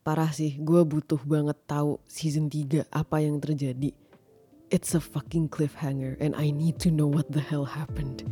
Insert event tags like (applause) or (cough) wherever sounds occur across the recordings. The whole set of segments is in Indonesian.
Parah sih, gue butuh banget tahu season 3 apa yang terjadi. It's a fucking cliffhanger and I need to know what the hell happened.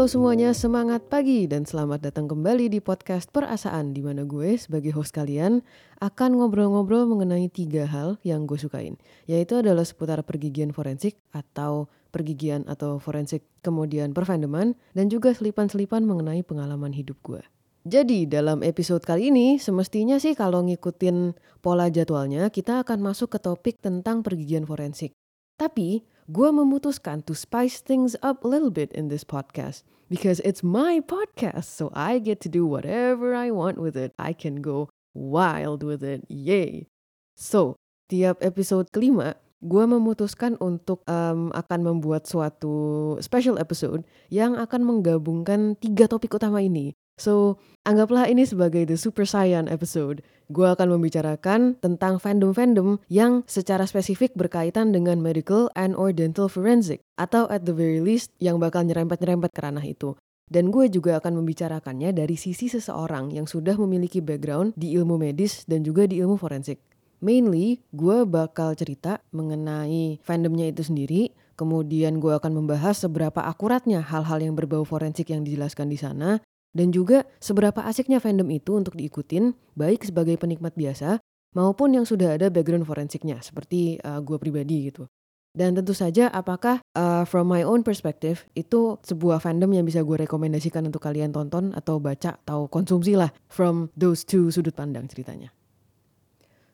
Halo semuanya, semangat pagi dan selamat datang kembali di podcast Perasaan di mana gue sebagai host kalian akan ngobrol-ngobrol mengenai tiga hal yang gue sukain, yaitu adalah seputar pergigian forensik atau pergigian atau forensik, kemudian perfandoman, dan juga selipan-selipan mengenai pengalaman hidup gue. Jadi dalam episode kali ini semestinya sih kalau ngikutin pola jadwalnya kita akan masuk ke topik tentang pergigian forensik. Tapi gue memutuskan to spice things up a little bit in this podcast because it's my podcast, so I get to do whatever I want with it. I can go wild with it, yay! So tiap episode kelima gue memutuskan untuk um, akan membuat suatu special episode yang akan menggabungkan tiga topik utama ini. So, anggaplah ini sebagai the Super Saiyan episode. Gue akan membicarakan tentang fandom-fandom yang secara spesifik berkaitan dengan medical and or dental forensic. Atau at the very least yang bakal nyerempet-nyerempet ke ranah itu. Dan gue juga akan membicarakannya dari sisi seseorang yang sudah memiliki background di ilmu medis dan juga di ilmu forensik. Mainly, gue bakal cerita mengenai fandomnya itu sendiri, kemudian gue akan membahas seberapa akuratnya hal-hal yang berbau forensik yang dijelaskan di sana, dan juga seberapa asiknya fandom itu untuk diikutin, baik sebagai penikmat biasa maupun yang sudah ada background forensiknya, seperti uh, gue pribadi gitu. Dan tentu saja apakah uh, from my own perspective itu sebuah fandom yang bisa gue rekomendasikan untuk kalian tonton atau baca atau konsumsi lah from those two sudut pandang ceritanya.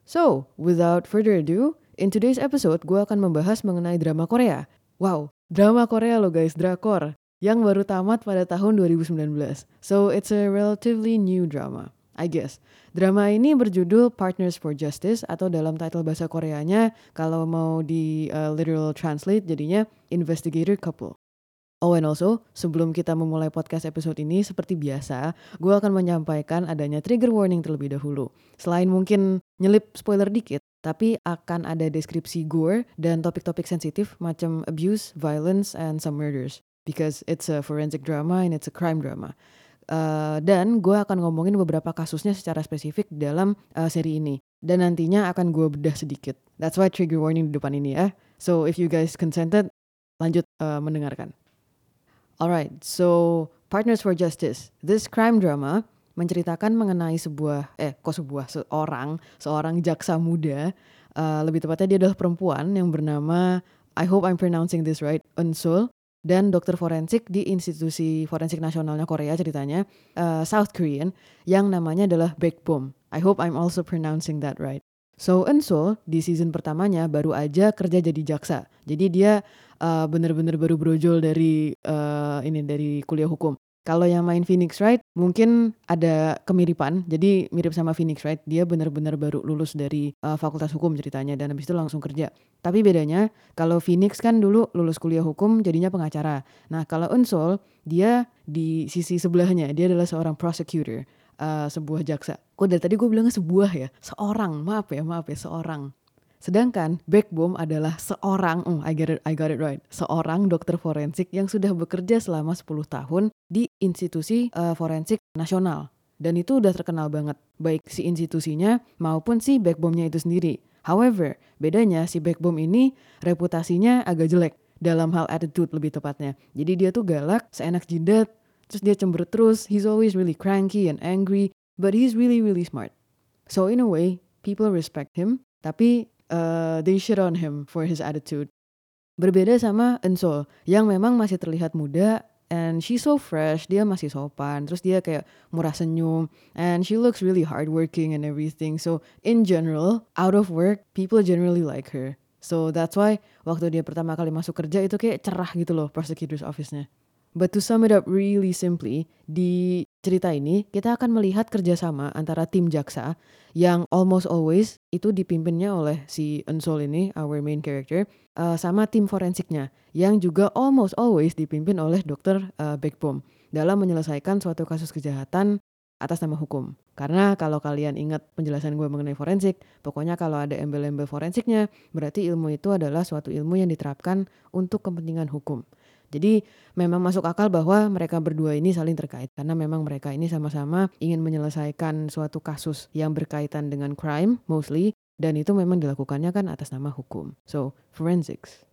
So, without further ado, in today's episode gue akan membahas mengenai drama Korea. Wow, drama Korea lo guys, drakor yang baru tamat pada tahun 2019. So it's a relatively new drama, I guess. Drama ini berjudul Partners for Justice atau dalam title bahasa Koreanya kalau mau di uh, literal translate jadinya Investigator Couple. Oh and also, sebelum kita memulai podcast episode ini, seperti biasa, gue akan menyampaikan adanya trigger warning terlebih dahulu. Selain mungkin nyelip spoiler dikit, tapi akan ada deskripsi gore dan topik-topik sensitif macam abuse, violence, and some murders because it's a forensic drama and it's a crime drama. Uh, dan gue akan ngomongin beberapa kasusnya secara spesifik dalam uh, seri ini. Dan nantinya akan gue bedah sedikit. That's why trigger warning di depan ini ya. So if you guys consented, lanjut uh, mendengarkan. Alright, so Partners for Justice. This crime drama menceritakan mengenai sebuah, eh kok sebuah, seorang, seorang jaksa muda. Uh, lebih tepatnya dia adalah perempuan yang bernama, I hope I'm pronouncing this right, Unsul dan dokter forensik di institusi forensik nasionalnya Korea ceritanya uh, South Korean yang namanya adalah Baekbom. I hope I'm also pronouncing that right. So Enso di season pertamanya baru aja kerja jadi jaksa. Jadi dia uh, bener-bener baru brojol dari uh, ini dari kuliah hukum. Kalau yang main Phoenix Wright mungkin ada kemiripan. Jadi mirip sama Phoenix Wright, dia benar-benar baru lulus dari uh, Fakultas Hukum ceritanya dan habis itu langsung kerja. Tapi bedanya kalau Phoenix kan dulu lulus kuliah hukum jadinya pengacara. Nah, kalau Unsol dia di sisi sebelahnya dia adalah seorang prosecutor, uh, sebuah jaksa. Kok dari tadi gue bilangnya sebuah ya? Seorang, maaf ya, maaf ya, seorang. Sedangkan Backbone adalah seorang, oh, I get it, I got it right, seorang dokter forensik yang sudah bekerja selama 10 tahun di institusi uh, forensik nasional. Dan itu udah terkenal banget, baik si institusinya maupun si backbone-nya itu sendiri. However, bedanya si backbone ini reputasinya agak jelek dalam hal attitude lebih tepatnya. Jadi dia tuh galak, seenak jidat, terus dia cemberut terus, he's always really cranky and angry, but he's really really smart. So in a way, people respect him, tapi uh, they shit on him for his attitude. Berbeda sama Enso yang memang masih terlihat muda and she's so fresh, dia masih sopan, terus dia kayak murah senyum and she looks really hardworking and everything. So in general, out of work, people generally like her. So that's why waktu dia pertama kali masuk kerja itu kayak cerah gitu loh prosecutor's office-nya. But to sum it up really simply, di cerita ini kita akan melihat kerjasama antara tim jaksa yang almost always itu dipimpinnya oleh si Unsol ini, our main character, uh, sama tim forensiknya yang juga almost always dipimpin oleh dokter uh, Backbone dalam menyelesaikan suatu kasus kejahatan atas nama hukum. Karena kalau kalian ingat penjelasan gue mengenai forensik, pokoknya kalau ada embel-embel forensiknya, berarti ilmu itu adalah suatu ilmu yang diterapkan untuk kepentingan hukum. Jadi memang masuk akal bahwa mereka berdua ini saling terkait karena memang mereka ini sama-sama ingin menyelesaikan suatu kasus yang berkaitan dengan crime mostly dan itu memang dilakukannya kan atas nama hukum. So, forensics.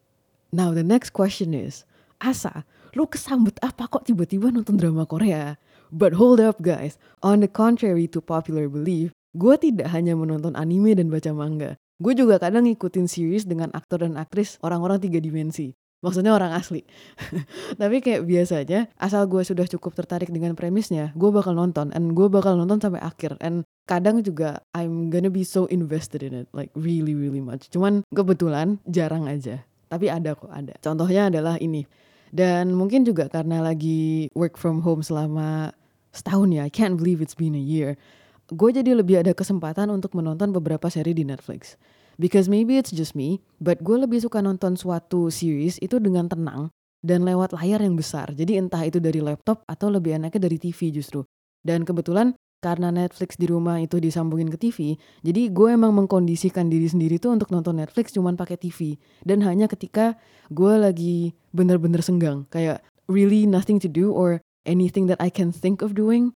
Now the next question is, Asa, lu kesambut apa kok tiba-tiba nonton drama Korea? But hold up guys, on the contrary to popular belief, gue tidak hanya menonton anime dan baca manga. Gue juga kadang ngikutin series dengan aktor dan aktris orang-orang tiga dimensi. Maksudnya orang asli. (laughs) Tapi kayak biasanya, asal gue sudah cukup tertarik dengan premisnya, gue bakal nonton. And gue bakal nonton sampai akhir. And kadang juga I'm gonna be so invested in it. Like really really much. Cuman kebetulan jarang aja. Tapi ada kok, ada. Contohnya adalah ini. Dan mungkin juga karena lagi work from home selama setahun ya, I can't believe it's been a year. Gue jadi lebih ada kesempatan untuk menonton beberapa seri di Netflix. Because maybe it's just me, but gue lebih suka nonton suatu series itu dengan tenang dan lewat layar yang besar. Jadi entah itu dari laptop atau lebih enaknya dari TV justru. Dan kebetulan karena Netflix di rumah itu disambungin ke TV, jadi gue emang mengkondisikan diri sendiri tuh untuk nonton Netflix cuman pakai TV. Dan hanya ketika gue lagi bener-bener senggang, kayak really nothing to do or anything that I can think of doing,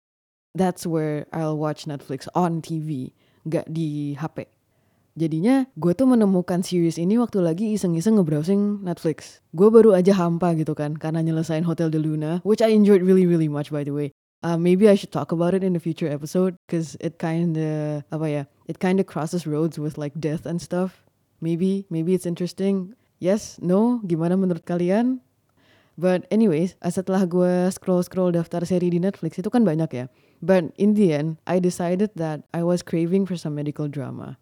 that's where I'll watch Netflix on TV, gak di HP. Jadinya gue tuh menemukan series ini waktu lagi iseng-iseng ngebrowsing Netflix. Gue baru aja hampa gitu kan karena nyelesain Hotel de Luna, which I enjoyed really really much by the way. Uh, maybe I should talk about it in a future episode because it kinda apa ya, it kinda crosses roads with like death and stuff. Maybe, maybe it's interesting. Yes, no, gimana menurut kalian? But anyways, uh, setelah gue scroll-scroll daftar seri di Netflix itu kan banyak ya. But in the end, I decided that I was craving for some medical drama.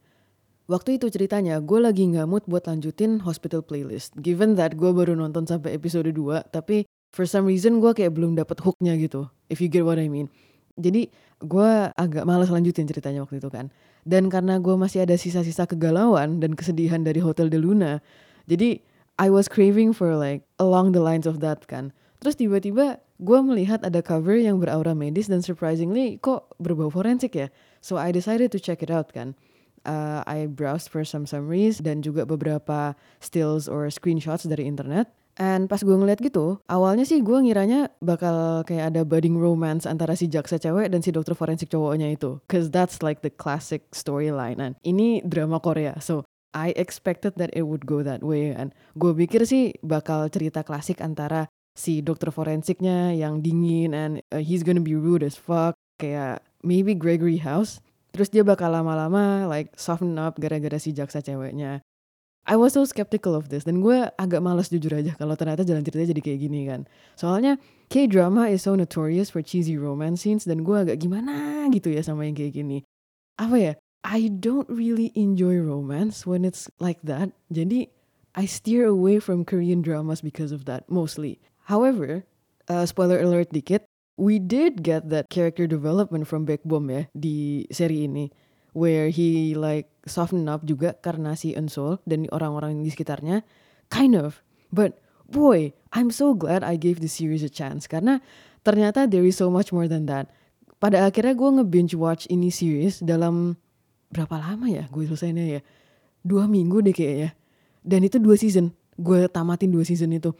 Waktu itu ceritanya, gue lagi nggak mood buat lanjutin Hospital Playlist. Given that gue baru nonton sampai episode 2, tapi for some reason gue kayak belum dapet hooknya gitu. If you get what I mean. Jadi gue agak malas lanjutin ceritanya waktu itu kan. Dan karena gue masih ada sisa-sisa kegalauan dan kesedihan dari Hotel de Luna, jadi I was craving for like along the lines of that kan. Terus tiba-tiba gue melihat ada cover yang beraura medis dan surprisingly kok berbau forensik ya. So I decided to check it out kan. Uh, I browsed for some summaries dan juga beberapa stills or screenshots dari internet. And pas gue ngeliat gitu, awalnya sih gue ngiranya bakal kayak ada budding romance antara si jaksa cewek dan si dokter forensik cowoknya itu. Cause that's like the classic storyline. And ini drama Korea, so I expected that it would go that way kan. Gue pikir sih bakal cerita klasik antara si dokter forensiknya yang dingin and uh, he's gonna be rude as fuck. Kayak maybe Gregory House. Terus dia bakal lama-lama like soften up gara-gara si jaksa ceweknya. I was so skeptical of this dan gue agak males jujur aja kalau ternyata jalan ceritanya jadi kayak gini kan. Soalnya K-drama is so notorious for cheesy romance scenes dan gue agak gimana gitu ya sama yang kayak gini. Apa ya? I don't really enjoy romance when it's like that. Jadi I steer away from Korean dramas because of that mostly. However, uh, spoiler alert dikit, we did get that character development from Baekbom ya di seri ini where he like soften up juga karena si Eunsul dan orang-orang di sekitarnya. Kind of. But boy I'm so glad I gave the series a chance karena ternyata there is so much more than that. Pada akhirnya gue nge-binge watch ini series dalam berapa lama ya gue selesainya ya? Dua minggu deh kayaknya. Dan itu dua season. Gue tamatin dua season itu.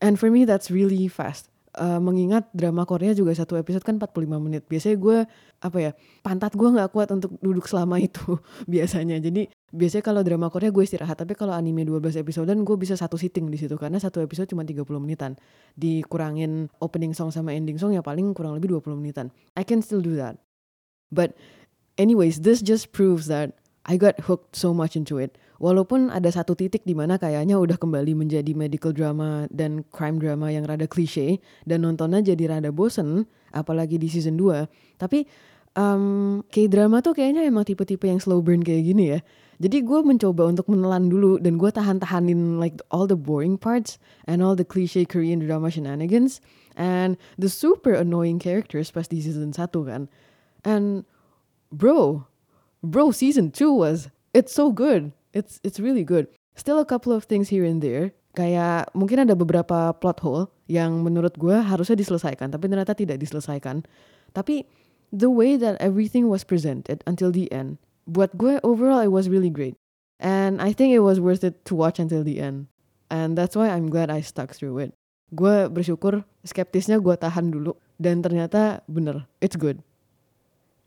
And for me that's really fast uh, mengingat drama Korea juga satu episode kan 45 menit. Biasanya gue apa ya pantat gue nggak kuat untuk duduk selama itu (laughs) biasanya. Jadi biasanya kalau drama Korea gue istirahat. Tapi kalau anime 12 episode dan gue bisa satu sitting di situ. Karena satu episode cuma 30 menitan. Dikurangin opening song sama ending song ya paling kurang lebih 20 menitan. I can still do that. But anyways, this just proves that I got hooked so much into it. Walaupun ada satu titik di mana kayaknya udah kembali menjadi medical drama dan crime drama yang rada klise dan nontonnya jadi rada bosen, apalagi di season 2. Tapi um, K-drama tuh kayaknya emang tipe-tipe yang slow burn kayak gini ya. Jadi gue mencoba untuk menelan dulu dan gue tahan-tahanin like all the boring parts and all the cliche Korean drama shenanigans and the super annoying characters pas di season 1 kan. And bro, bro, season two was it's so good. It's it's really good. Still a couple of things here and there. Kayak mungkin ada beberapa plot hole yang menurut gue harusnya diselesaikan, tapi ternyata tidak diselesaikan. Tapi the way that everything was presented until the end, buat gue overall it was really great. And I think it was worth it to watch until the end. And that's why I'm glad I stuck through it. Gue bersyukur skeptisnya gue tahan dulu. Dan ternyata bener, it's good.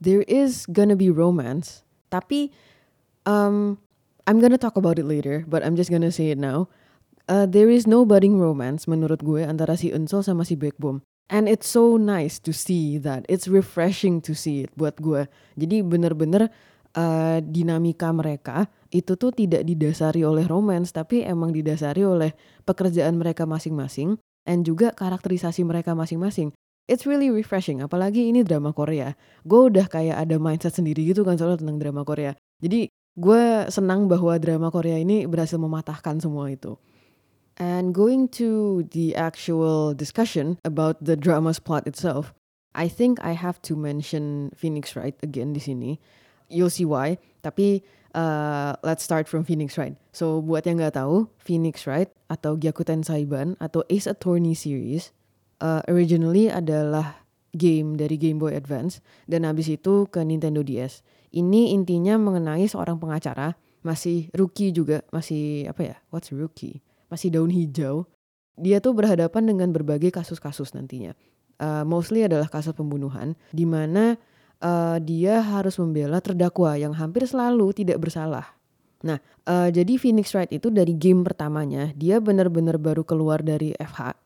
There is gonna be romance. Tapi um, I'm gonna talk about it later, but I'm just gonna say it now. Uh, there is no budding romance menurut gue antara si Unsol sama si Backbone. And it's so nice to see that. It's refreshing to see it buat gue. Jadi bener-bener uh, dinamika mereka itu tuh tidak didasari oleh romance tapi emang didasari oleh pekerjaan mereka masing-masing and juga karakterisasi mereka masing-masing. It's really refreshing, apalagi ini drama Korea. Gue udah kayak ada mindset sendiri gitu kan soal tentang drama Korea. Jadi gue senang bahwa drama Korea ini berhasil mematahkan semua itu. And going to the actual discussion about the drama's plot itself, I think I have to mention Phoenix Wright again di sini. You'll see why. Tapi uh, let's start from Phoenix Wright. So buat yang nggak tahu, Phoenix Wright atau Gyakuten Saiban atau Ace Attorney series uh, originally adalah game dari Game Boy Advance dan habis itu ke Nintendo DS. Ini intinya mengenai seorang pengacara masih rookie juga, masih apa ya? What's rookie? masih daun hijau, dia tuh berhadapan dengan berbagai kasus-kasus nantinya. Uh, mostly adalah kasus pembunuhan, di mana uh, dia harus membela terdakwa yang hampir selalu tidak bersalah. Nah, uh, jadi Phoenix Wright itu dari game pertamanya, dia benar-benar baru keluar dari FH,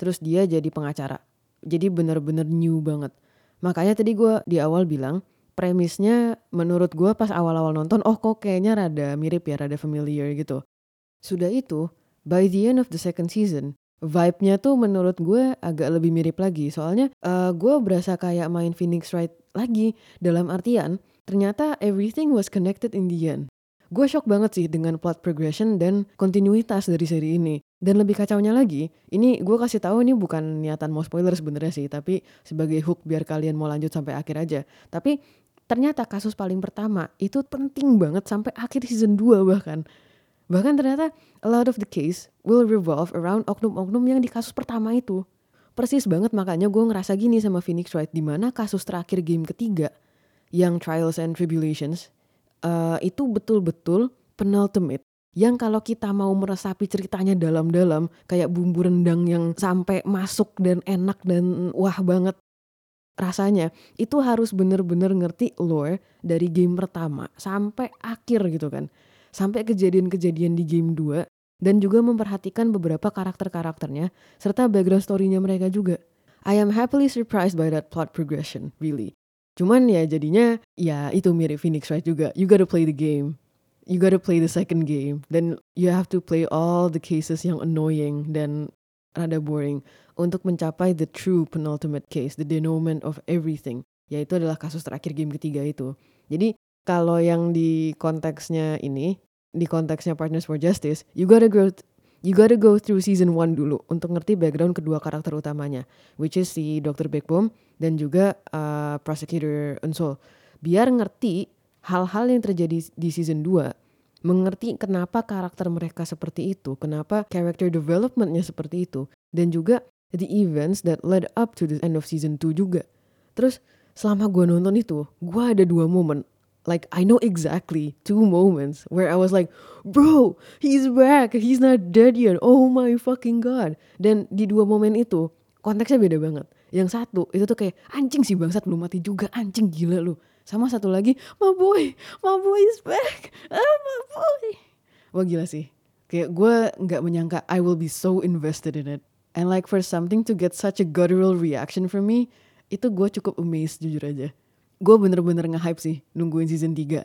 terus dia jadi pengacara. Jadi benar-benar new banget. Makanya tadi gue di awal bilang, premisnya menurut gue pas awal-awal nonton, oh kok kayaknya rada mirip ya, rada familiar gitu. Sudah itu, by the end of the second season, vibe-nya tuh menurut gue agak lebih mirip lagi. Soalnya uh, gue berasa kayak main Phoenix Wright lagi. Dalam artian, ternyata everything was connected in the end. Gue shock banget sih dengan plot progression dan kontinuitas dari seri ini. Dan lebih kacaunya lagi, ini gue kasih tahu ini bukan niatan mau spoiler sebenarnya sih, tapi sebagai hook biar kalian mau lanjut sampai akhir aja. Tapi ternyata kasus paling pertama itu penting banget sampai akhir season 2 bahkan. Bahkan ternyata a lot of the case will revolve around oknum-oknum yang di kasus pertama itu. Persis banget makanya gue ngerasa gini sama Phoenix Wright di mana kasus terakhir game ketiga yang Trials and Tribulations uh, itu betul-betul penultimate yang kalau kita mau meresapi ceritanya dalam-dalam kayak bumbu rendang yang sampai masuk dan enak dan wah banget rasanya itu harus bener-bener ngerti lore dari game pertama sampai akhir gitu kan sampai kejadian-kejadian di game 2 dan juga memperhatikan beberapa karakter-karakternya serta background story-nya mereka juga. I am happily surprised by that plot progression, really. Cuman ya jadinya ya itu mirip Phoenix Wright juga. You gotta play the game. You gotta play the second game. Then you have to play all the cases yang annoying dan rada boring untuk mencapai the true penultimate case, the denouement of everything. Yaitu adalah kasus terakhir game ketiga itu. Jadi kalau yang di konteksnya ini, di konteksnya Partners for Justice, you gotta go you gotta go through season 1 dulu untuk ngerti background kedua karakter utamanya, which is si Dr. Backbone dan juga uh, Prosecutor Unsol. Biar ngerti hal-hal yang terjadi di season 2, mengerti kenapa karakter mereka seperti itu, kenapa character developmentnya seperti itu, dan juga the events that led up to the end of season 2 juga. Terus selama gue nonton itu, gue ada dua momen like I know exactly two moments where I was like, bro, he's back, he's not dead yet. Oh my fucking god. Dan di dua momen itu konteksnya beda banget. Yang satu itu tuh kayak anjing sih bangsat belum mati juga anjing gila lu. Sama satu lagi, my boy, my boy is back, ah my boy. Wah gila sih. Kayak gue nggak menyangka I will be so invested in it. And like for something to get such a guttural reaction from me, itu gue cukup amazed jujur aja gue bener-bener nge-hype sih nungguin season 3.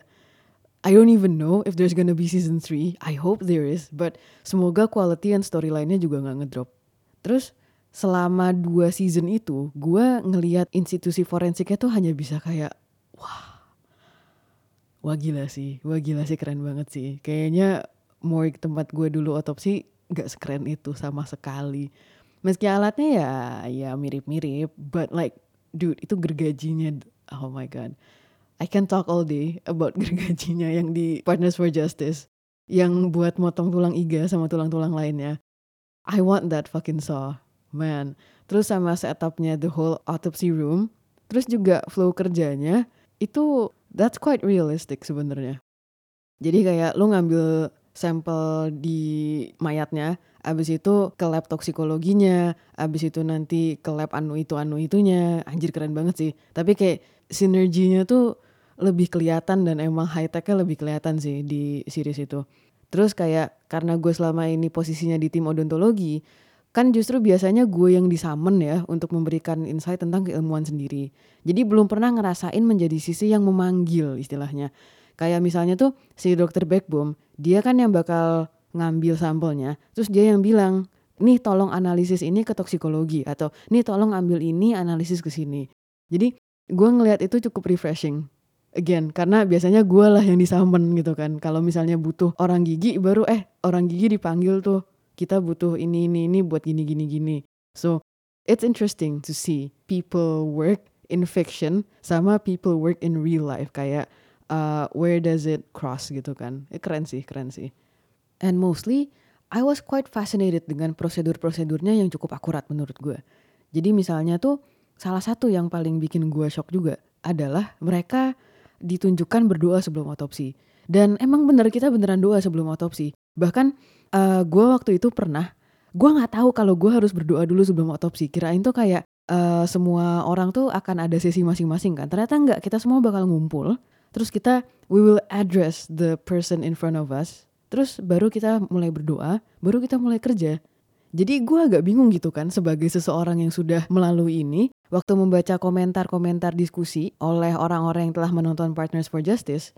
I don't even know if there's gonna be season 3. I hope there is, but semoga quality and storyline-nya juga gak ngedrop. Terus selama dua season itu, gue ngeliat institusi forensiknya tuh hanya bisa kayak, wah, wah gila sih, wah gila sih keren banget sih. Kayaknya morgue tempat gue dulu otopsi gak sekeren itu sama sekali. Meski alatnya ya, ya mirip-mirip, but like, dude itu gergajinya oh my god. I can talk all day about (laughs) gergajinya yang di Partners for Justice yang buat motong tulang iga sama tulang-tulang lainnya. I want that fucking saw man. Terus sama setupnya the whole autopsy room Terus juga flow kerjanya itu that's quite realistic sebenarnya. Jadi kayak lu ngambil sampel di mayatnya, abis itu ke lab toksikologinya, abis itu nanti ke lab anu itu anu itunya, anjir keren banget sih. Tapi kayak sinerginya tuh lebih kelihatan dan emang high technya lebih kelihatan sih di series itu. Terus kayak karena gue selama ini posisinya di tim odontologi, kan justru biasanya gue yang disamen ya untuk memberikan insight tentang keilmuan sendiri. Jadi belum pernah ngerasain menjadi sisi yang memanggil istilahnya. Kayak misalnya tuh si dokter Backbone, dia kan yang bakal ngambil sampelnya, terus dia yang bilang, nih tolong analisis ini ke toksikologi atau nih tolong ambil ini analisis ke sini. Jadi gue ngelihat itu cukup refreshing. Again, karena biasanya gue lah yang disamen gitu kan. Kalau misalnya butuh orang gigi, baru eh orang gigi dipanggil tuh kita butuh ini ini ini buat gini gini gini. So it's interesting to see people work in fiction sama people work in real life kayak uh, where does it cross gitu kan. Eh, keren sih, keren sih. And mostly I was quite fascinated dengan prosedur-prosedurnya yang cukup akurat menurut gue. Jadi misalnya tuh salah satu yang paling bikin gue shock juga adalah mereka ditunjukkan berdoa sebelum otopsi. Dan emang bener kita beneran doa sebelum otopsi. Bahkan uh, gue waktu itu pernah, gue nggak tahu kalau gue harus berdoa dulu sebelum otopsi. Kirain tuh kayak uh, semua orang tuh akan ada sesi masing-masing kan. Ternyata enggak, kita semua bakal ngumpul. Terus kita we will address the person in front of us. Terus baru kita mulai berdoa, baru kita mulai kerja. Jadi gue agak bingung gitu kan sebagai seseorang yang sudah melalui ini. Waktu membaca komentar-komentar diskusi oleh orang-orang yang telah menonton Partners for Justice,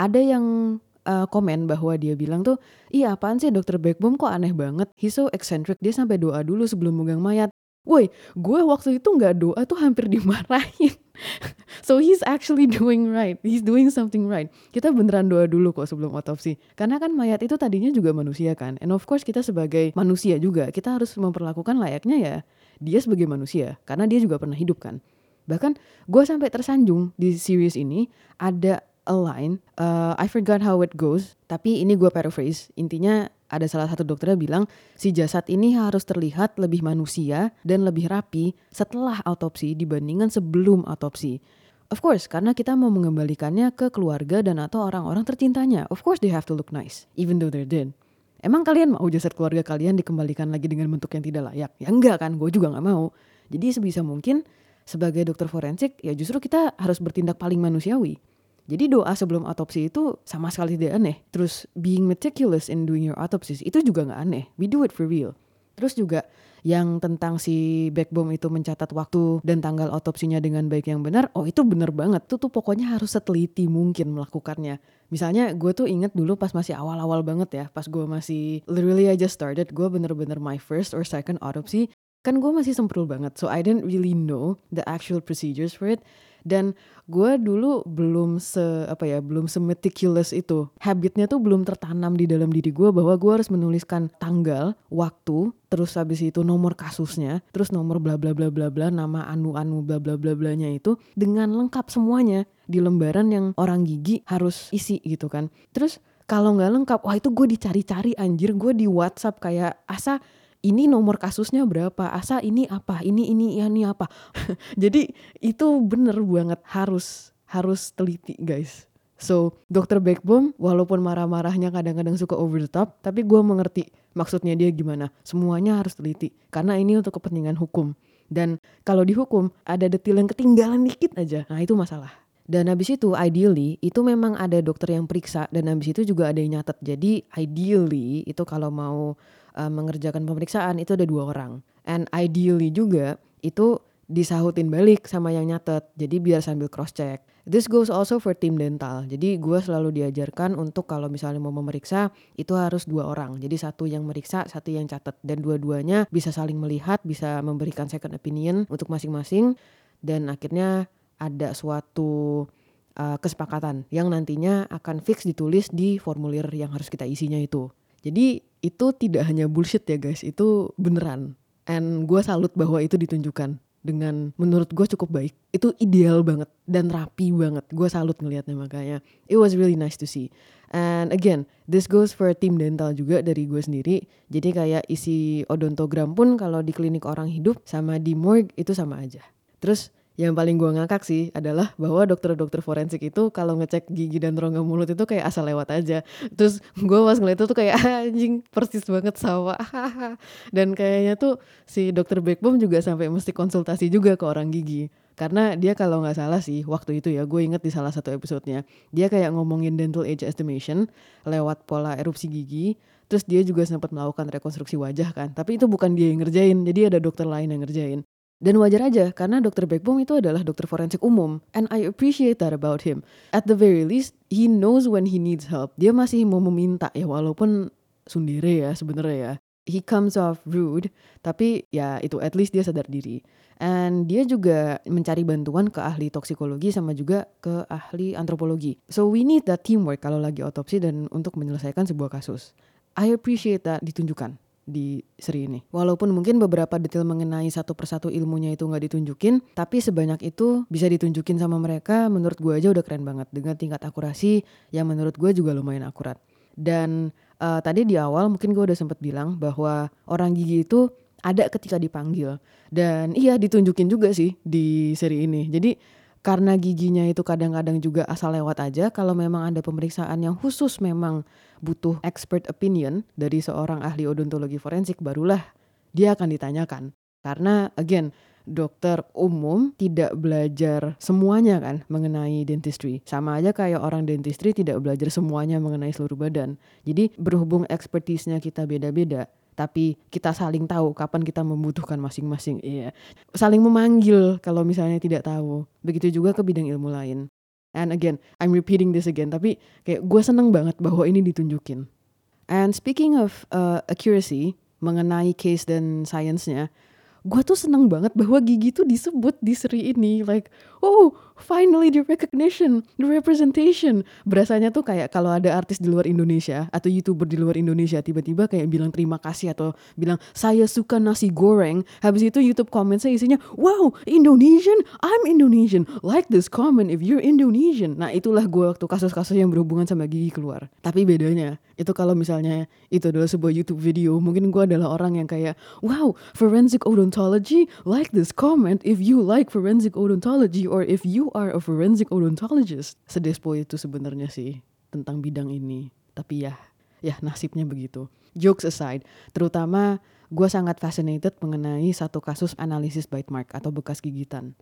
ada yang uh, komen bahwa dia bilang tuh, iya apaan sih dokter Backbone kok aneh banget, he's so eccentric, dia sampai doa dulu sebelum megang mayat. Woi, gue waktu itu nggak doa tuh hampir dimarahin. (laughs) so he's actually doing right, he's doing something right. Kita beneran doa dulu kok sebelum otopsi. Karena kan mayat itu tadinya juga manusia kan. And of course kita sebagai manusia juga, kita harus memperlakukan layaknya ya dia sebagai manusia. Karena dia juga pernah hidup kan. Bahkan gue sampai tersanjung di series ini ada a line, uh, I forgot how it goes, tapi ini gue paraphrase. Intinya ada salah satu dokternya bilang si jasad ini harus terlihat lebih manusia dan lebih rapi setelah autopsi dibandingkan sebelum autopsi. Of course, karena kita mau mengembalikannya ke keluarga dan atau orang-orang tercintanya. Of course they have to look nice, even though they're dead. Emang kalian mau jasad keluarga kalian dikembalikan lagi dengan bentuk yang tidak layak? Ya enggak kan, gue juga gak mau. Jadi sebisa mungkin sebagai dokter forensik ya justru kita harus bertindak paling manusiawi. Jadi doa sebelum autopsi itu sama sekali tidak aneh. Terus being meticulous in doing your autopsy itu juga nggak aneh. We do it for real. Terus juga yang tentang si backbone itu mencatat waktu dan tanggal otopsinya dengan baik yang benar, oh itu bener banget. Itu tuh pokoknya harus seteliti mungkin melakukannya. Misalnya gue tuh inget dulu pas masih awal-awal banget ya, pas gue masih literally I just started, gue bener-bener my first or second autopsy, kan gue masih semprul banget. So I didn't really know the actual procedures for it dan gue dulu belum se apa ya belum se meticulous itu. Habitnya tuh belum tertanam di dalam diri gue bahwa gue harus menuliskan tanggal waktu terus habis itu nomor kasusnya terus nomor bla bla bla bla bla nama anu anu bla bla bla blanya itu dengan lengkap semuanya di lembaran yang orang gigi harus isi gitu kan. Terus kalau nggak lengkap wah itu gue dicari-cari anjir. Gue di WhatsApp kayak asa ini nomor kasusnya berapa? Asa ini apa? Ini ini ini apa? (laughs) Jadi itu bener banget harus harus teliti guys. So dokter Backbone walaupun marah-marahnya kadang-kadang suka over the top tapi gue mengerti maksudnya dia gimana. Semuanya harus teliti karena ini untuk kepentingan hukum. Dan kalau dihukum ada detil yang ketinggalan dikit aja. Nah itu masalah. Dan habis itu ideally itu memang ada dokter yang periksa dan habis itu juga ada yang nyatet. Jadi ideally itu kalau mau uh, mengerjakan pemeriksaan itu ada dua orang. And ideally juga itu disahutin balik sama yang nyatet. Jadi biar sambil cross check. This goes also for tim dental. Jadi gue selalu diajarkan untuk kalau misalnya mau memeriksa itu harus dua orang. Jadi satu yang meriksa, satu yang catat dan dua-duanya bisa saling melihat, bisa memberikan second opinion untuk masing-masing dan akhirnya ada suatu uh, kesepakatan yang nantinya akan fix ditulis di formulir yang harus kita isinya itu. Jadi itu tidak hanya bullshit ya guys, itu beneran. And gue salut bahwa itu ditunjukkan dengan menurut gue cukup baik. Itu ideal banget dan rapi banget. Gue salut ngelihatnya makanya. It was really nice to see. And again, this goes for tim dental juga dari gue sendiri. Jadi kayak isi odontogram pun kalau di klinik orang hidup sama di morgue itu sama aja. Terus Yang paling gue ngakak sih adalah bahwa dokter-dokter forensik itu kalau ngecek gigi dan rongga mulut itu kayak asal lewat aja. Terus gue pas ngeliat itu tuh kayak anjing persis banget sama. (laughs) dan kayaknya tuh si dokter Backbone juga sampai mesti konsultasi juga ke orang gigi. Karena dia kalau nggak salah sih waktu itu ya gue inget di salah satu episodenya dia kayak ngomongin dental age estimation lewat pola erupsi gigi terus dia juga sempat melakukan rekonstruksi wajah kan tapi itu bukan dia yang ngerjain jadi ada dokter lain yang ngerjain dan wajar aja karena dokter Backbone itu adalah dokter forensik umum and I appreciate that about him. At the very least he knows when he needs help. Dia masih mau meminta ya walaupun sundere ya sebenarnya ya. He comes off rude tapi ya itu at least dia sadar diri. And dia juga mencari bantuan ke ahli toksikologi sama juga ke ahli antropologi. So we need that teamwork kalau lagi otopsi dan untuk menyelesaikan sebuah kasus. I appreciate that ditunjukkan di seri ini. Walaupun mungkin beberapa detail mengenai satu persatu ilmunya itu nggak ditunjukin, tapi sebanyak itu bisa ditunjukin sama mereka. Menurut gue aja udah keren banget dengan tingkat akurasi yang menurut gue juga lumayan akurat. Dan uh, tadi di awal mungkin gue udah sempat bilang bahwa orang gigi itu ada ketika dipanggil dan iya ditunjukin juga sih di seri ini. Jadi karena giginya itu kadang-kadang juga asal lewat aja kalau memang ada pemeriksaan yang khusus memang butuh expert opinion dari seorang ahli odontologi forensik barulah dia akan ditanyakan karena again dokter umum tidak belajar semuanya kan mengenai dentistry. Sama aja kayak orang dentistry tidak belajar semuanya mengenai seluruh badan. Jadi berhubung expertise-nya kita beda-beda, tapi kita saling tahu kapan kita membutuhkan masing-masing. Iya. Saling memanggil kalau misalnya tidak tahu. Begitu juga ke bidang ilmu lain. And again, I'm repeating this again, tapi kayak gue seneng banget bahwa ini ditunjukin. And speaking of uh, accuracy mengenai case dan science-nya, gue tuh seneng banget bahwa gigi tuh disebut di seri ini like oh finally the recognition the representation. Berasanya tuh kayak kalau ada artis di luar Indonesia atau youtuber di luar Indonesia tiba-tiba kayak bilang terima kasih atau bilang saya suka nasi goreng. Habis itu YouTube comment saya isinya wow Indonesian I'm Indonesian. Like this comment if you're Indonesian. Nah itulah gue waktu kasus-kasus yang berhubungan sama gigi keluar. Tapi bedanya itu kalau misalnya itu adalah sebuah YouTube video mungkin gue adalah orang yang kayak wow forensic odontology odontology, like this comment if you like forensic odontology or if you are a forensic odontologist. Sedespo itu sebenarnya sih tentang bidang ini. Tapi ya, ya nasibnya begitu. Jokes aside, terutama gue sangat fascinated mengenai satu kasus analisis bite mark atau bekas gigitan.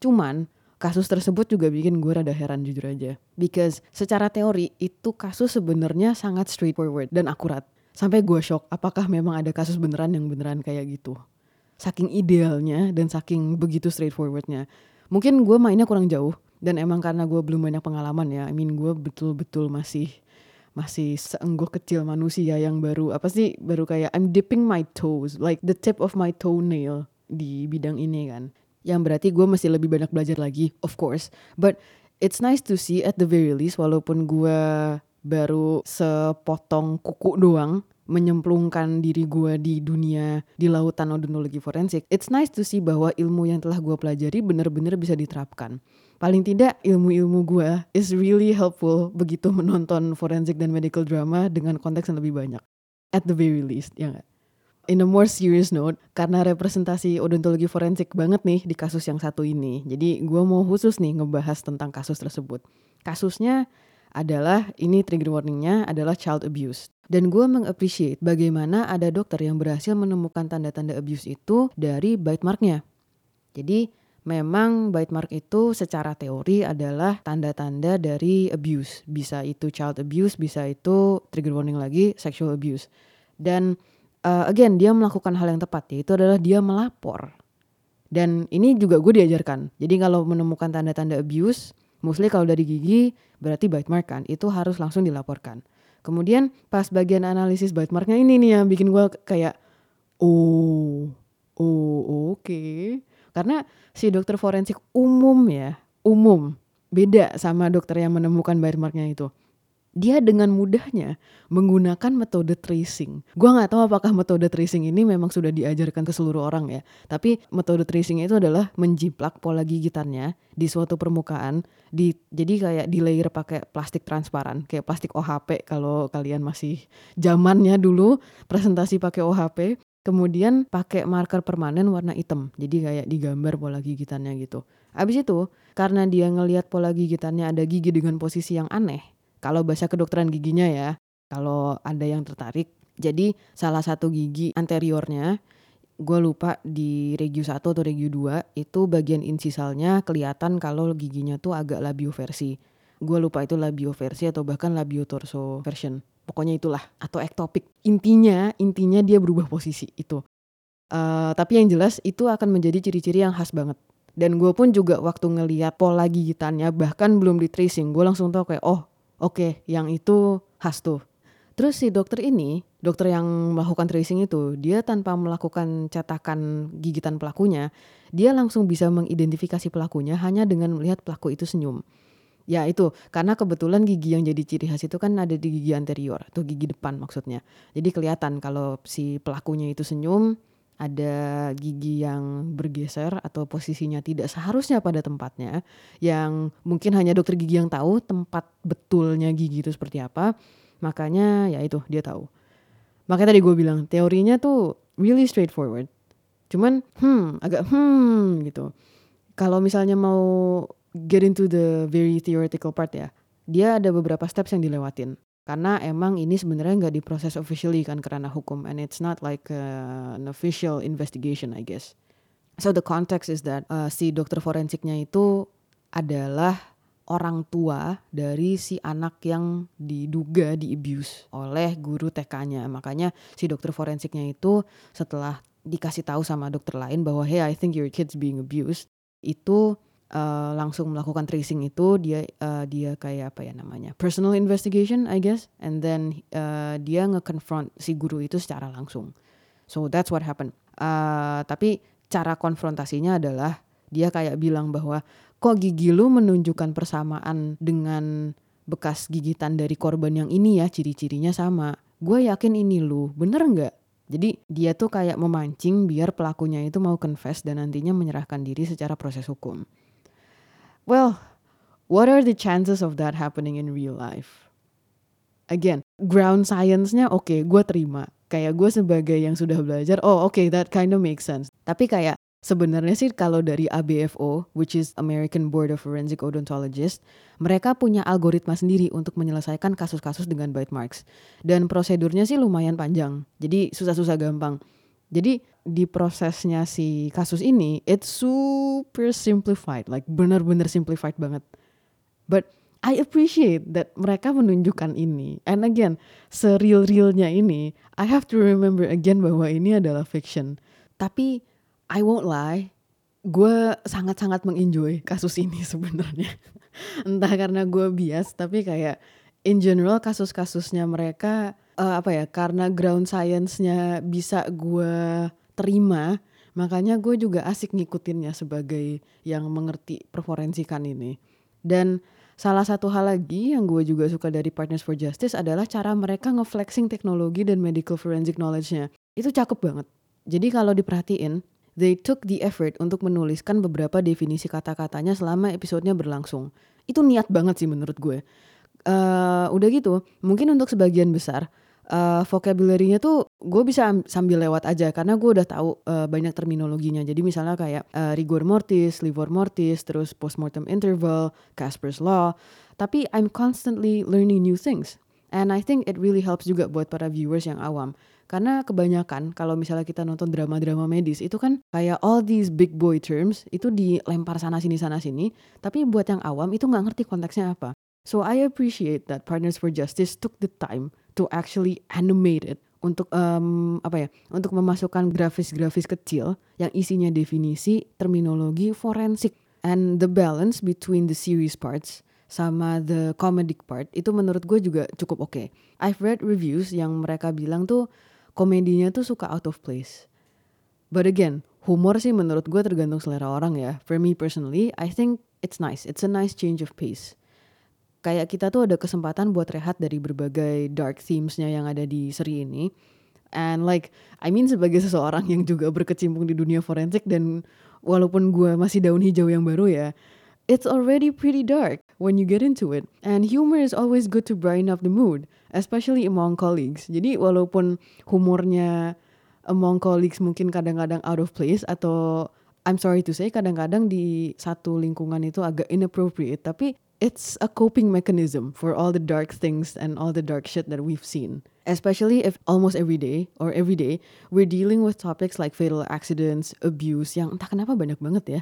Cuman, kasus tersebut juga bikin gue rada heran jujur aja. Because secara teori itu kasus sebenarnya sangat straightforward dan akurat. Sampai gue shock apakah memang ada kasus beneran yang beneran kayak gitu saking idealnya dan saking begitu straightforwardnya mungkin gue mainnya kurang jauh dan emang karena gue belum banyak pengalaman ya I mean gue betul-betul masih masih seenggoh kecil manusia yang baru apa sih baru kayak I'm dipping my toes like the tip of my toenail di bidang ini kan. Yang berarti gue masih lebih banyak belajar lagi of course. But it's nice to see at the very least walaupun gue baru sepotong kuku doang menyemplungkan diri gue di dunia di lautan odontologi forensik, it's nice to see bahwa ilmu yang telah gue pelajari benar-benar bisa diterapkan. Paling tidak ilmu-ilmu gue is really helpful begitu menonton forensik dan medical drama dengan konteks yang lebih banyak. At the very least, ya gak? In a more serious note, karena representasi odontologi forensik banget nih di kasus yang satu ini. Jadi gue mau khusus nih ngebahas tentang kasus tersebut. Kasusnya adalah ini trigger warningnya adalah child abuse. Dan gue mengappreciate bagaimana ada dokter yang berhasil menemukan tanda-tanda abuse itu dari bite marknya. Jadi memang bite mark itu secara teori adalah tanda-tanda dari abuse. Bisa itu child abuse, bisa itu trigger warning lagi sexual abuse. Dan uh, again dia melakukan hal yang tepat yaitu adalah dia melapor. Dan ini juga gue diajarkan. Jadi kalau menemukan tanda-tanda abuse, mostly kalau dari gigi berarti bite mark kan, itu harus langsung dilaporkan. Kemudian pas bagian analisis bite marknya ini nih yang bikin gue kayak oh oh oke okay. karena si dokter forensik umum ya umum beda sama dokter yang menemukan bite marknya itu dia dengan mudahnya menggunakan metode tracing. Gua nggak tahu apakah metode tracing ini memang sudah diajarkan ke seluruh orang ya. Tapi metode tracing itu adalah menjiplak pola gigitannya di suatu permukaan. Di, jadi kayak di layer pakai plastik transparan, kayak plastik OHP kalau kalian masih zamannya dulu presentasi pakai OHP. Kemudian pakai marker permanen warna hitam. Jadi kayak digambar pola gigitannya gitu. Abis itu, karena dia ngelihat pola gigitannya ada gigi dengan posisi yang aneh, kalau bahasa kedokteran giginya ya, kalau ada yang tertarik. Jadi salah satu gigi anteriornya, gue lupa di regio 1 atau regio 2, itu bagian insisalnya kelihatan kalau giginya tuh agak labioversi. Gue lupa itu labioversi atau bahkan labiotorso version. Pokoknya itulah, atau ektopik. Intinya, intinya dia berubah posisi itu. Uh, tapi yang jelas itu akan menjadi ciri-ciri yang khas banget dan gue pun juga waktu ngeliat pola gigitannya bahkan belum di tracing, gue langsung tau kayak oh oke yang itu khas tuh. Terus si dokter ini, dokter yang melakukan tracing itu, dia tanpa melakukan cetakan gigitan pelakunya, dia langsung bisa mengidentifikasi pelakunya hanya dengan melihat pelaku itu senyum. Ya itu, karena kebetulan gigi yang jadi ciri khas itu kan ada di gigi anterior, atau gigi depan maksudnya. Jadi kelihatan kalau si pelakunya itu senyum, ada gigi yang bergeser atau posisinya tidak seharusnya pada tempatnya yang mungkin hanya dokter gigi yang tahu tempat betulnya gigi itu seperti apa makanya ya itu dia tahu. Makanya tadi gue bilang teorinya tuh really straightforward. Cuman hmm agak hmm gitu. Kalau misalnya mau get into the very theoretical part ya dia ada beberapa steps yang dilewatin karena emang ini sebenarnya nggak diproses officially kan karena hukum and it's not like uh, an official investigation I guess. So the context is that uh, si dokter forensiknya itu adalah orang tua dari si anak yang diduga di abuse oleh guru TK-nya. Makanya si dokter forensiknya itu setelah dikasih tahu sama dokter lain bahwa hey I think your kid's being abused itu uh, langsung melakukan tracing itu dia uh, dia kayak apa ya namanya personal investigation I guess. And then uh, dia nge-confront si guru itu secara langsung. So that's what happened. Uh, tapi cara konfrontasinya adalah dia kayak bilang bahwa kok gigi lu menunjukkan persamaan dengan bekas gigitan dari korban yang ini ya? Ciri-cirinya sama. Gue yakin ini lu. Bener nggak? Jadi dia tuh kayak memancing biar pelakunya itu mau confess dan nantinya menyerahkan diri secara proses hukum. Well, what are the chances of that happening in real life? Again, ground science-nya oke, okay, gue terima. Kayak gue sebagai yang sudah belajar, oh oke, okay, that kind of makes sense. Tapi kayak sebenarnya sih kalau dari ABFO, which is American Board of Forensic Odontologists, mereka punya algoritma sendiri untuk menyelesaikan kasus-kasus dengan bite marks. Dan prosedurnya sih lumayan panjang, jadi susah-susah gampang. Jadi di prosesnya si kasus ini it's super simplified, like benar-benar simplified banget. But I appreciate that mereka menunjukkan ini. And again, seril-realnya ini, I have to remember again bahwa ini adalah fiction. Tapi I won't lie, gue sangat-sangat mengenjoy kasus ini (laughs) sebenarnya. Entah karena gue bias, tapi kayak in general kasus-kasusnya mereka uh, apa ya karena ground science-nya bisa gue terima makanya gue juga asik ngikutinnya sebagai yang mengerti perforensikan ini. Dan salah satu hal lagi yang gue juga suka dari Partners for Justice adalah cara mereka ngeflexing teknologi dan medical forensic knowledge-nya. Itu cakep banget. Jadi kalau diperhatiin they took the effort untuk menuliskan beberapa definisi kata-katanya selama episodenya berlangsung. Itu niat banget sih menurut gue. Uh, udah gitu mungkin untuk sebagian besar uh, vocabulary-nya tuh gue bisa sambil lewat aja karena gue udah tahu uh, banyak terminologinya. Jadi misalnya kayak uh, rigor mortis, livor mortis, terus postmortem interval, Casper's law. Tapi I'm constantly learning new things. And I think it really helps juga buat para viewers yang awam. Karena kebanyakan kalau misalnya kita nonton drama-drama medis itu kan kayak all these big boy terms itu dilempar sana sini sana sini. Tapi buat yang awam itu nggak ngerti konteksnya apa. So I appreciate that Partners for Justice took the time to actually animate it untuk um, apa ya untuk memasukkan grafis-grafis kecil yang isinya definisi terminologi forensik and the balance between the series parts sama the comedic part itu menurut gue juga cukup oke. Okay. I've read reviews yang mereka bilang tuh komedinya tuh suka out of place. But again, humor sih menurut gue tergantung selera orang ya. For me personally, I think it's nice. It's a nice change of pace kayak kita tuh ada kesempatan buat rehat dari berbagai dark themesnya yang ada di seri ini. And like, I mean sebagai seseorang yang juga berkecimpung di dunia forensik dan walaupun gue masih daun hijau yang baru ya, it's already pretty dark when you get into it. And humor is always good to brighten up the mood, especially among colleagues. Jadi walaupun humornya among colleagues mungkin kadang-kadang out of place atau I'm sorry to say kadang-kadang di satu lingkungan itu agak inappropriate tapi it's a coping mechanism for all the dark things and all the dark shit that we've seen. Especially if almost every day or every day we're dealing with topics like fatal accidents, abuse yang entah kenapa banyak banget ya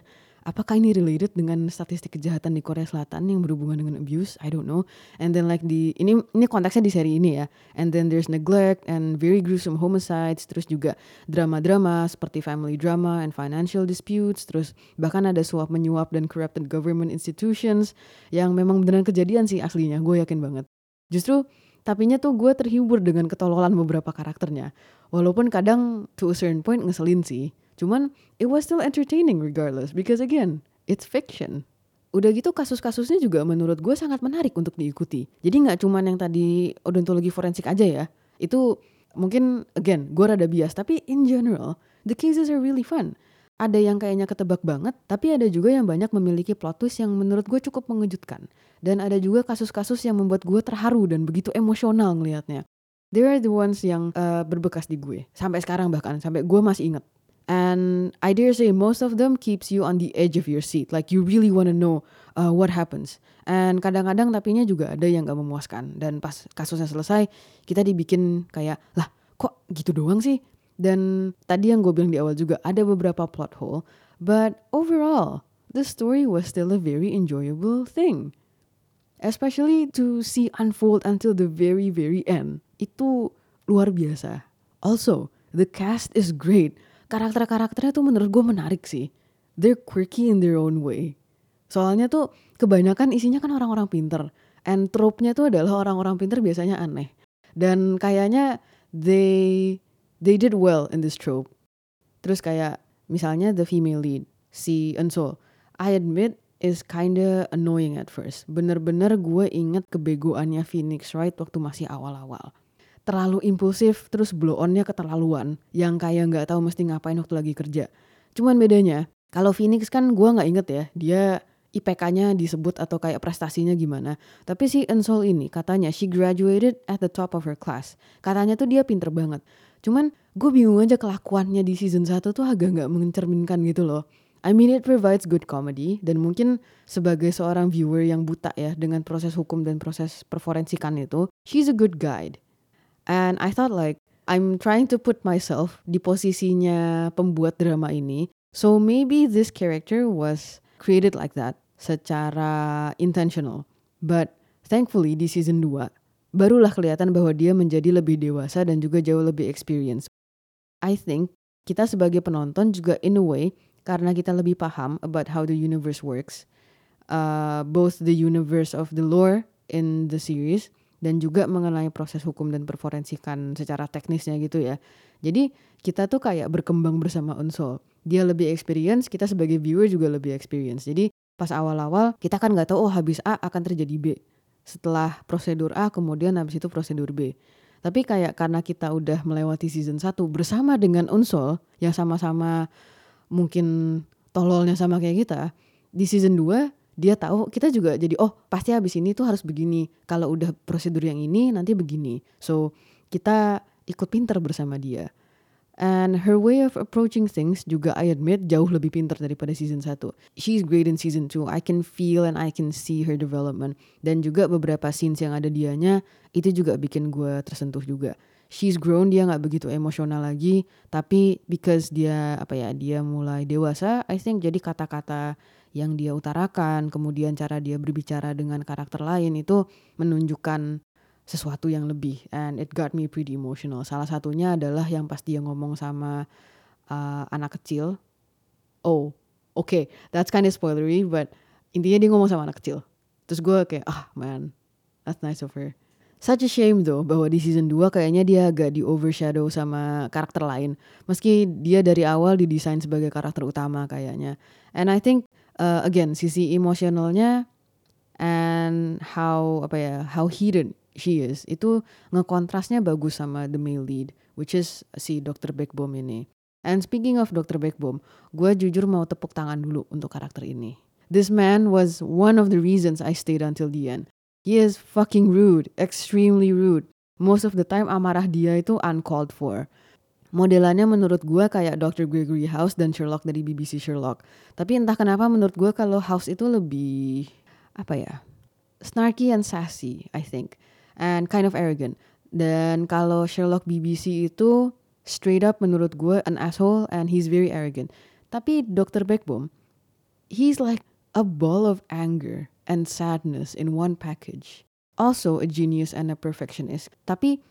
apakah ini related dengan statistik kejahatan di Korea Selatan yang berhubungan dengan abuse? I don't know. And then like di ini ini konteksnya di seri ini ya. And then there's neglect and very gruesome homicides. Terus juga drama-drama seperti family drama and financial disputes. Terus bahkan ada suap menyuap dan corrupted government institutions yang memang beneran kejadian sih aslinya. Gue yakin banget. Justru tapinya tuh gue terhibur dengan ketololan beberapa karakternya. Walaupun kadang to a certain point ngeselin sih. Cuman it was still entertaining regardless because again, it's fiction. Udah gitu kasus-kasusnya juga menurut gue sangat menarik untuk diikuti. Jadi nggak cuman yang tadi odontologi forensik aja ya. Itu mungkin again gue rada bias tapi in general the cases are really fun. Ada yang kayaknya ketebak banget, tapi ada juga yang banyak memiliki plot twist yang menurut gue cukup mengejutkan. Dan ada juga kasus-kasus yang membuat gue terharu dan begitu emosional ngelihatnya. There are the ones yang uh, berbekas di gue. Sampai sekarang bahkan, sampai gue masih inget. And I dare say most of them keeps you on the edge of your seat. Like you really want to know uh, what happens. And kadang-kadang tapinya juga ada yang gak memuaskan. Dan pas kasusnya selesai, kita dibikin kayak, lah kok gitu doang sih? Dan tadi yang gue bilang di awal juga, ada beberapa plot hole. But overall, the story was still a very enjoyable thing. Especially to see unfold until the very, very end. Itu luar biasa. Also, the cast is great karakter-karakternya tuh menurut gue menarik sih. They're quirky in their own way. Soalnya tuh kebanyakan isinya kan orang-orang pinter. And trope-nya tuh adalah orang-orang pinter biasanya aneh. Dan kayaknya they they did well in this trope. Terus kayak misalnya the female lead, si Enso. I admit is kinda annoying at first. Bener-bener gue inget kebegoannya Phoenix Wright waktu masih awal-awal terlalu impulsif terus blow onnya keterlaluan yang kayak nggak tahu mesti ngapain waktu lagi kerja. Cuman bedanya kalau Phoenix kan gue nggak inget ya dia IPK-nya disebut atau kayak prestasinya gimana. Tapi si Ensol ini katanya she graduated at the top of her class. Katanya tuh dia pinter banget. Cuman gue bingung aja kelakuannya di season 1 tuh agak nggak mencerminkan gitu loh. I mean it provides good comedy dan mungkin sebagai seorang viewer yang buta ya dengan proses hukum dan proses perforensikan itu, she's a good guide. And I thought like I'm trying to put myself di posisinya pembuat drama ini. So maybe this character was created like that secara intentional. But thankfully di season 2 barulah kelihatan bahwa dia menjadi lebih dewasa dan juga jauh lebih experience. I think kita sebagai penonton juga in a way karena kita lebih paham about how the universe works, uh, both the universe of the lore in the series dan juga mengenai proses hukum dan perforensikan secara teknisnya gitu ya. Jadi kita tuh kayak berkembang bersama Unsol. Dia lebih experience, kita sebagai viewer juga lebih experience. Jadi pas awal-awal kita kan nggak tahu oh habis A akan terjadi B. Setelah prosedur A kemudian habis itu prosedur B. Tapi kayak karena kita udah melewati season 1 bersama dengan Unsol yang sama-sama mungkin tololnya sama kayak kita, di season 2 dia tahu kita juga jadi oh pasti habis ini tuh harus begini. Kalau udah prosedur yang ini nanti begini. So kita ikut pinter bersama dia. And her way of approaching things juga I admit jauh lebih pinter daripada season 1 she's great in season 2 I can feel and I can see her development. Dan juga beberapa scenes yang ada dianya itu juga bikin gue tersentuh juga. She's grown dia nggak begitu emosional lagi. Tapi because dia apa ya dia mulai dewasa I think jadi kata-kata yang dia utarakan, kemudian cara dia berbicara dengan karakter lain itu menunjukkan sesuatu yang lebih and it got me pretty emotional. Salah satunya adalah yang pas dia ngomong sama uh, anak kecil. Oh, oke, okay, that's kind of spoilery but intinya dia ngomong sama anak kecil. Terus gue kayak, ah man, that's nice of her. Such a shame though bahwa di season 2 kayaknya dia agak di overshadow sama karakter lain. Meski dia dari awal didesain sebagai karakter utama kayaknya. And I think uh, again sisi emosionalnya and how apa ya how heated she is itu ngekontrasnya bagus sama the male lead which is si Dr. Backbone ini. And speaking of Dr. Backbone, gue jujur mau tepuk tangan dulu untuk karakter ini. This man was one of the reasons I stayed until the end. He is fucking rude, extremely rude. Most of the time amarah dia itu uncalled for. Modelannya menurut gue kayak Dr. Gregory House dan Sherlock dari BBC Sherlock. Tapi entah kenapa menurut gue kalau House itu lebih apa ya snarky and sassy, I think, and kind of arrogant. Dan kalau Sherlock BBC itu straight up menurut gue an asshole and he's very arrogant. Tapi Dr. Beckbom, he's like a ball of anger and sadness in one package. Also a genius and a perfectionist. Tapi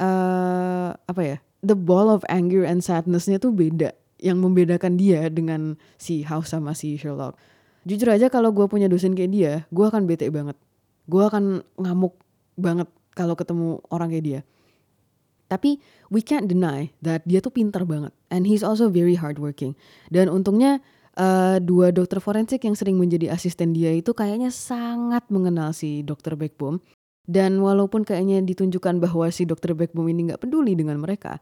uh, apa ya? The ball of anger and sadnessnya tuh beda. Yang membedakan dia dengan si House sama si Sherlock. Jujur aja kalau gue punya dosen kayak dia, gue akan bete banget. Gue akan ngamuk banget kalau ketemu orang kayak dia. Tapi we can't deny that dia tuh pintar banget. And he's also very hardworking. Dan untungnya uh, dua dokter forensik yang sering menjadi asisten dia itu kayaknya sangat mengenal si dokter Beckbom. Dan walaupun kayaknya ditunjukkan bahwa si dokter Beckbom ini nggak peduli dengan mereka,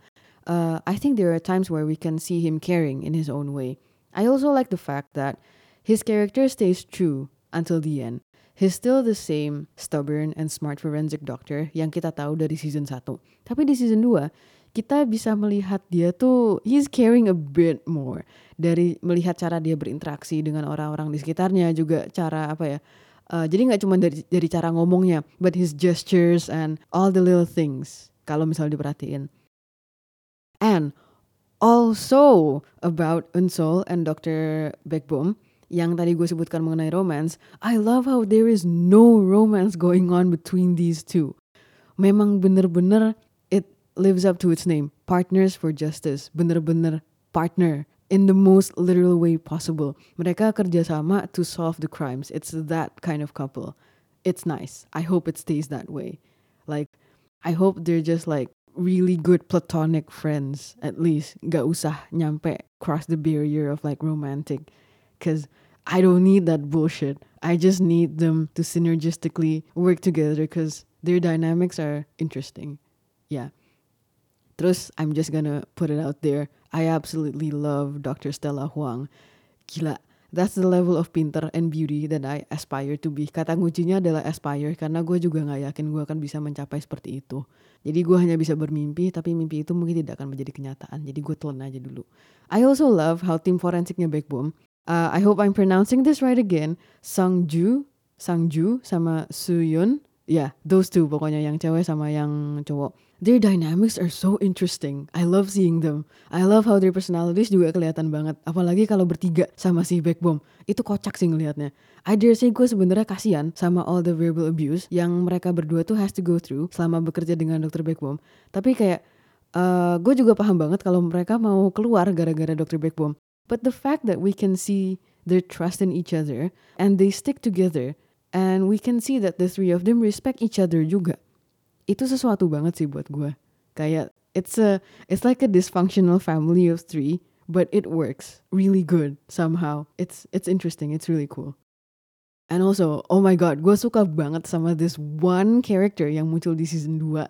uh, I think there are times where we can see him caring in his own way. I also like the fact that his character stays true until the end. He's still the same stubborn and smart forensic doctor yang kita tahu dari season 1. Tapi di season 2, kita bisa melihat dia tuh he's caring a bit more dari melihat cara dia berinteraksi dengan orang-orang di sekitarnya juga cara apa ya uh, jadi nggak cuma dari dari cara ngomongnya but his gestures and all the little things kalau misalnya diperhatiin and also about Unsol and Dr. Beckbom yang tadi gue sebutkan mengenai romance, I love how there is no romance going on between these two. Memang bener-bener lives up to its name, Partners for Justice. Bener-bener partner in the most literal way possible. Mereka kerjasama to solve the crimes. It's that kind of couple. It's nice. I hope it stays that way. Like, I hope they're just like really good platonic friends at least. Gak usah nyampe cross the barrier of like romantic. Cause I don't need that bullshit. I just need them to synergistically work together because their dynamics are interesting. Yeah. Terus I'm just gonna put it out there. I absolutely love Dr. Stella Huang. Gila, that's the level of pinter and beauty that I aspire to be. Kata kuncinya adalah aspire karena gue juga gak yakin gue akan bisa mencapai seperti itu. Jadi gue hanya bisa bermimpi, tapi mimpi itu mungkin tidak akan menjadi kenyataan. Jadi gue telan aja dulu. I also love how tim forensiknya Backbone. Uh, I hope I'm pronouncing this right again. Sang Ju, Sang Ju sama Suyun. Yeah, those two pokoknya yang cewek sama yang cowok their dynamics are so interesting. I love seeing them. I love how their personalities juga kelihatan banget. Apalagi kalau bertiga sama si Backbomb. Itu kocak sih ngelihatnya. I dare say gue sebenarnya kasihan sama all the verbal abuse yang mereka berdua tuh has to go through selama bekerja dengan Dr. Backbomb. Tapi kayak uh, gue juga paham banget kalau mereka mau keluar gara-gara Dr. Backbomb. But the fact that we can see their trust in each other and they stick together and we can see that the three of them respect each other juga itu sesuatu banget sih buat gue. Kayak it's a it's like a dysfunctional family of three but it works really good somehow. It's it's interesting. It's really cool. And also oh my god gue suka banget sama this one character yang muncul di season 2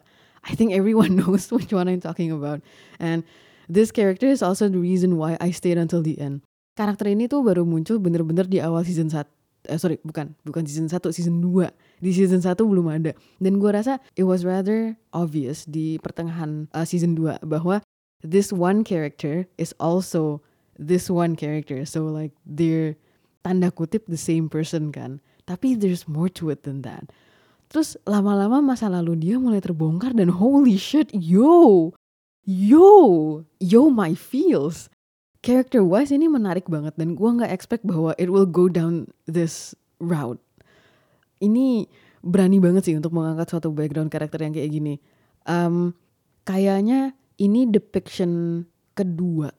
I think everyone (laughs) knows which one I'm talking about. And this character is also the reason why I stayed until the end. Karakter ini tuh baru muncul bener-bener di awal season 1 eh, sorry bukan bukan season 1 season 2 di season 1 belum ada. Dan gue rasa it was rather obvious di pertengahan uh, season 2 bahwa this one character is also this one character. So like they're tanda kutip the same person kan. Tapi there's more to it than that. Terus lama-lama masa lalu dia mulai terbongkar dan holy shit yo! Yo! Yo my feels character wise ini menarik banget dan gue nggak expect bahwa it will go down this route. Ini berani banget sih untuk mengangkat suatu background karakter yang kayak gini. Um, kayaknya ini depiction kedua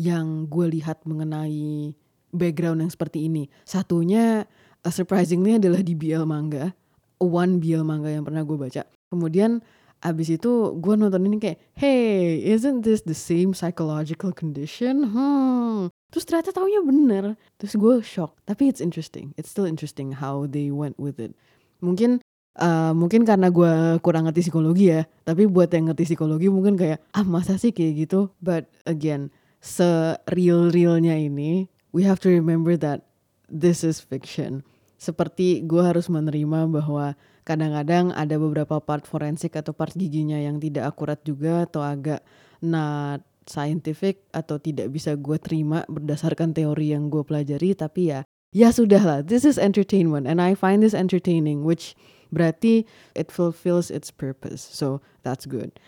yang gue lihat mengenai background yang seperti ini. Satunya uh, surprisingly adalah di BL manga, one BL manga yang pernah gue baca. Kemudian abis itu gue nonton ini kayak hey isn't this the same psychological condition? Hmm. Terus ternyata taunya bener. Terus gue shock tapi it's interesting. It's still interesting how they went with it. Mungkin uh, mungkin karena gue kurang ngerti psikologi ya tapi buat yang ngerti psikologi mungkin kayak ah masa sih kayak gitu? But again se real realnya ini we have to remember that this is fiction. Seperti gue harus menerima bahwa kadang-kadang ada beberapa part forensik atau part giginya yang tidak akurat juga atau agak not scientific atau tidak bisa gue terima berdasarkan teori yang gue pelajari tapi ya ya sudah lah this is entertainment and I find this entertaining which berarti it fulfills its purpose. So that's good.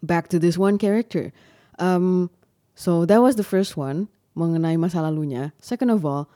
Back to this one character. Um, so that was the first one mengenai masa lalunya. Second of all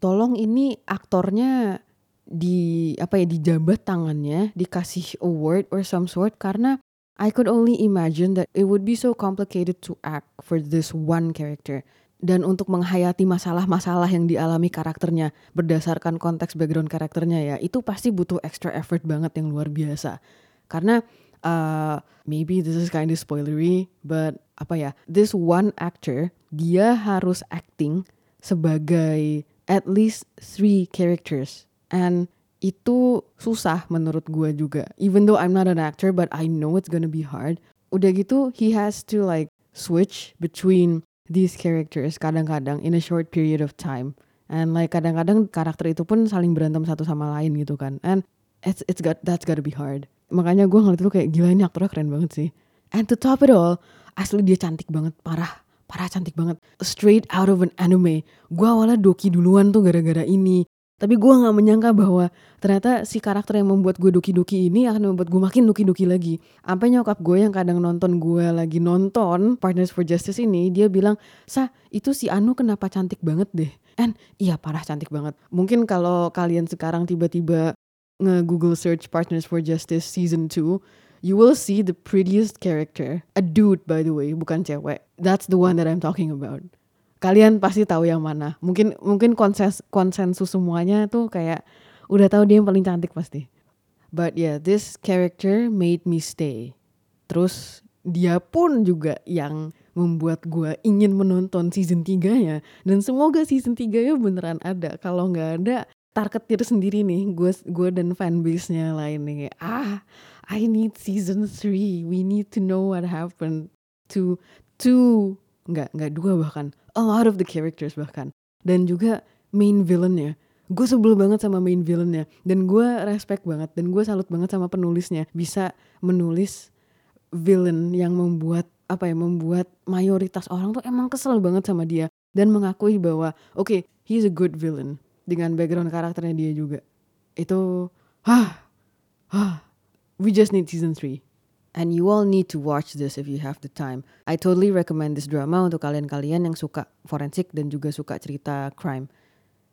tolong ini aktornya di apa ya dijabat tangannya dikasih award or some sort karena I could only imagine that it would be so complicated to act for this one character. Dan untuk menghayati masalah-masalah yang dialami karakternya berdasarkan konteks background karakternya ya itu pasti butuh extra effort banget yang luar biasa. Karena uh, maybe this is kind of spoilery but apa ya this one actor dia harus acting sebagai at least three characters and itu susah menurut gue juga. Even though I'm not an actor but I know it's gonna be hard. Udah gitu he has to like switch between these characters kadang-kadang in a short period of time. And like kadang-kadang karakter itu pun saling berantem satu sama lain gitu kan. And it's it's got that's gotta be hard. Makanya gue ngeliat itu kayak gila ini aktornya keren banget sih. And to top it all asli dia cantik banget parah. Parah cantik banget. Straight out of an anime. Gue awalnya doki duluan tuh gara-gara ini tapi gue nggak menyangka bahwa ternyata si karakter yang membuat gue doki-doki ini akan membuat gue makin doki-doki lagi. Sampai nyokap gue yang kadang nonton gue lagi nonton Partners for Justice ini, dia bilang, Sa, itu si Anu kenapa cantik banget deh. And iya parah cantik banget. Mungkin kalau kalian sekarang tiba-tiba nge-google search Partners for Justice Season 2, you will see the prettiest character. A dude by the way, bukan cewek. That's the one that I'm talking about kalian pasti tahu yang mana. Mungkin mungkin konses, konsensus semuanya tuh kayak udah tahu dia yang paling cantik pasti. But yeah, this character made me stay. Terus dia pun juga yang membuat gue ingin menonton season 3-nya. Dan semoga season 3-nya beneran ada. Kalau nggak ada, targetir sendiri nih. Gue gue dan fanbase-nya lain nih. Ah, I need season 3. We need to know what happened to to nggak nggak dua bahkan. A lot of the characters bahkan. Dan juga main villainnya. Gue sebel banget sama main villainnya. Dan gue respect banget. Dan gue salut banget sama penulisnya. Bisa menulis villain yang membuat apa ya membuat mayoritas orang tuh emang kesel banget sama dia. Dan mengakui bahwa oke okay, he's a good villain. Dengan background karakternya dia juga. Itu hah hah. We just need season 3 And you all need to watch this if you have the time. I totally recommend this drama untuk kalian-kalian yang suka forensik dan juga suka cerita crime.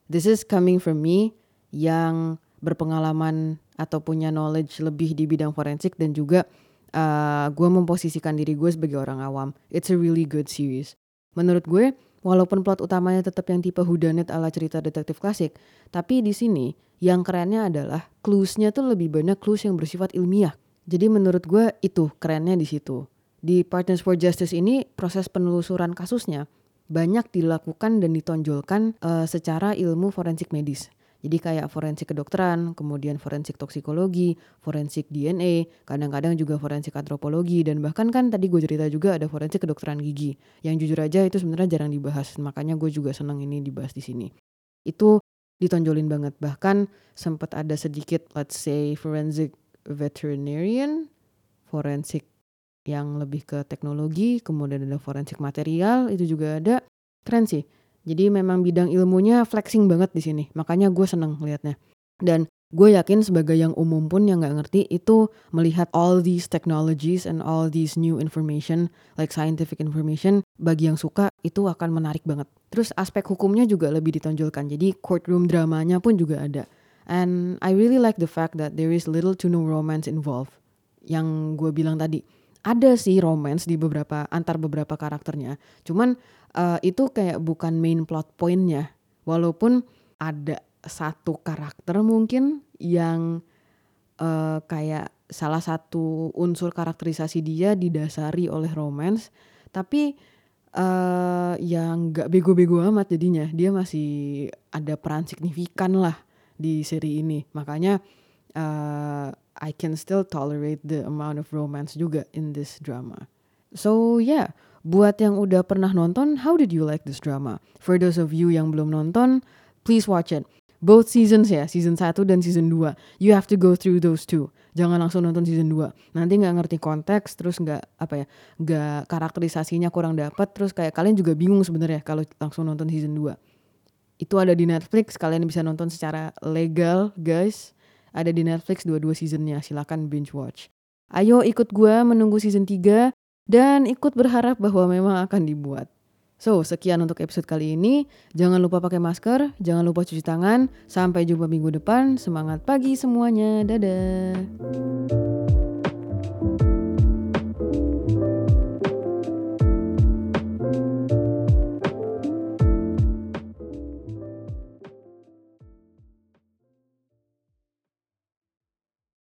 This is coming from me yang berpengalaman atau punya knowledge lebih di bidang forensik dan juga uh, gue memposisikan diri gue sebagai orang awam. It's a really good series. Menurut gue, walaupun plot utamanya tetap yang tipe whodunit ala cerita detektif klasik, tapi di sini yang kerennya adalah clues-nya tuh lebih banyak clues yang bersifat ilmiah jadi menurut gue itu kerennya di situ. Di Partners for Justice ini proses penelusuran kasusnya banyak dilakukan dan ditonjolkan uh, secara ilmu forensik medis. Jadi kayak forensik kedokteran, kemudian forensik toksikologi, forensik DNA, kadang-kadang juga forensik antropologi dan bahkan kan tadi gue cerita juga ada forensik kedokteran gigi. Yang jujur aja itu sebenarnya jarang dibahas, makanya gue juga senang ini dibahas di sini. Itu ditonjolin banget. Bahkan sempat ada sedikit let's say forensic veterinarian, forensik yang lebih ke teknologi, kemudian ada forensik material, itu juga ada. Keren sih. Jadi memang bidang ilmunya flexing banget di sini. Makanya gue seneng liatnya. Dan gue yakin sebagai yang umum pun yang gak ngerti itu melihat all these technologies and all these new information like scientific information bagi yang suka itu akan menarik banget. Terus aspek hukumnya juga lebih ditonjolkan. Jadi courtroom dramanya pun juga ada. And I really like the fact that there is little to no romance involved. Yang gue bilang tadi, ada sih romance di beberapa antar beberapa karakternya. Cuman uh, itu kayak bukan main plot pointnya. Walaupun ada satu karakter mungkin yang uh, kayak salah satu unsur karakterisasi dia didasari oleh romance, tapi uh, yang gak bego-bego amat jadinya. Dia masih ada peran signifikan lah di seri ini. Makanya uh, I can still tolerate the amount of romance juga in this drama. So yeah, buat yang udah pernah nonton, how did you like this drama? For those of you yang belum nonton, please watch it. Both seasons ya, season 1 dan season 2. You have to go through those two. jangan langsung nonton season 2 nanti nggak ngerti konteks terus nggak apa ya nggak karakterisasinya kurang dapat terus kayak kalian juga bingung sebenarnya kalau langsung nonton season 2 itu ada di Netflix kalian bisa nonton secara legal guys ada di Netflix dua-dua seasonnya silakan binge watch ayo ikut gue menunggu season 3 dan ikut berharap bahwa memang akan dibuat So, sekian untuk episode kali ini. Jangan lupa pakai masker, jangan lupa cuci tangan. Sampai jumpa minggu depan. Semangat pagi semuanya. Dadah.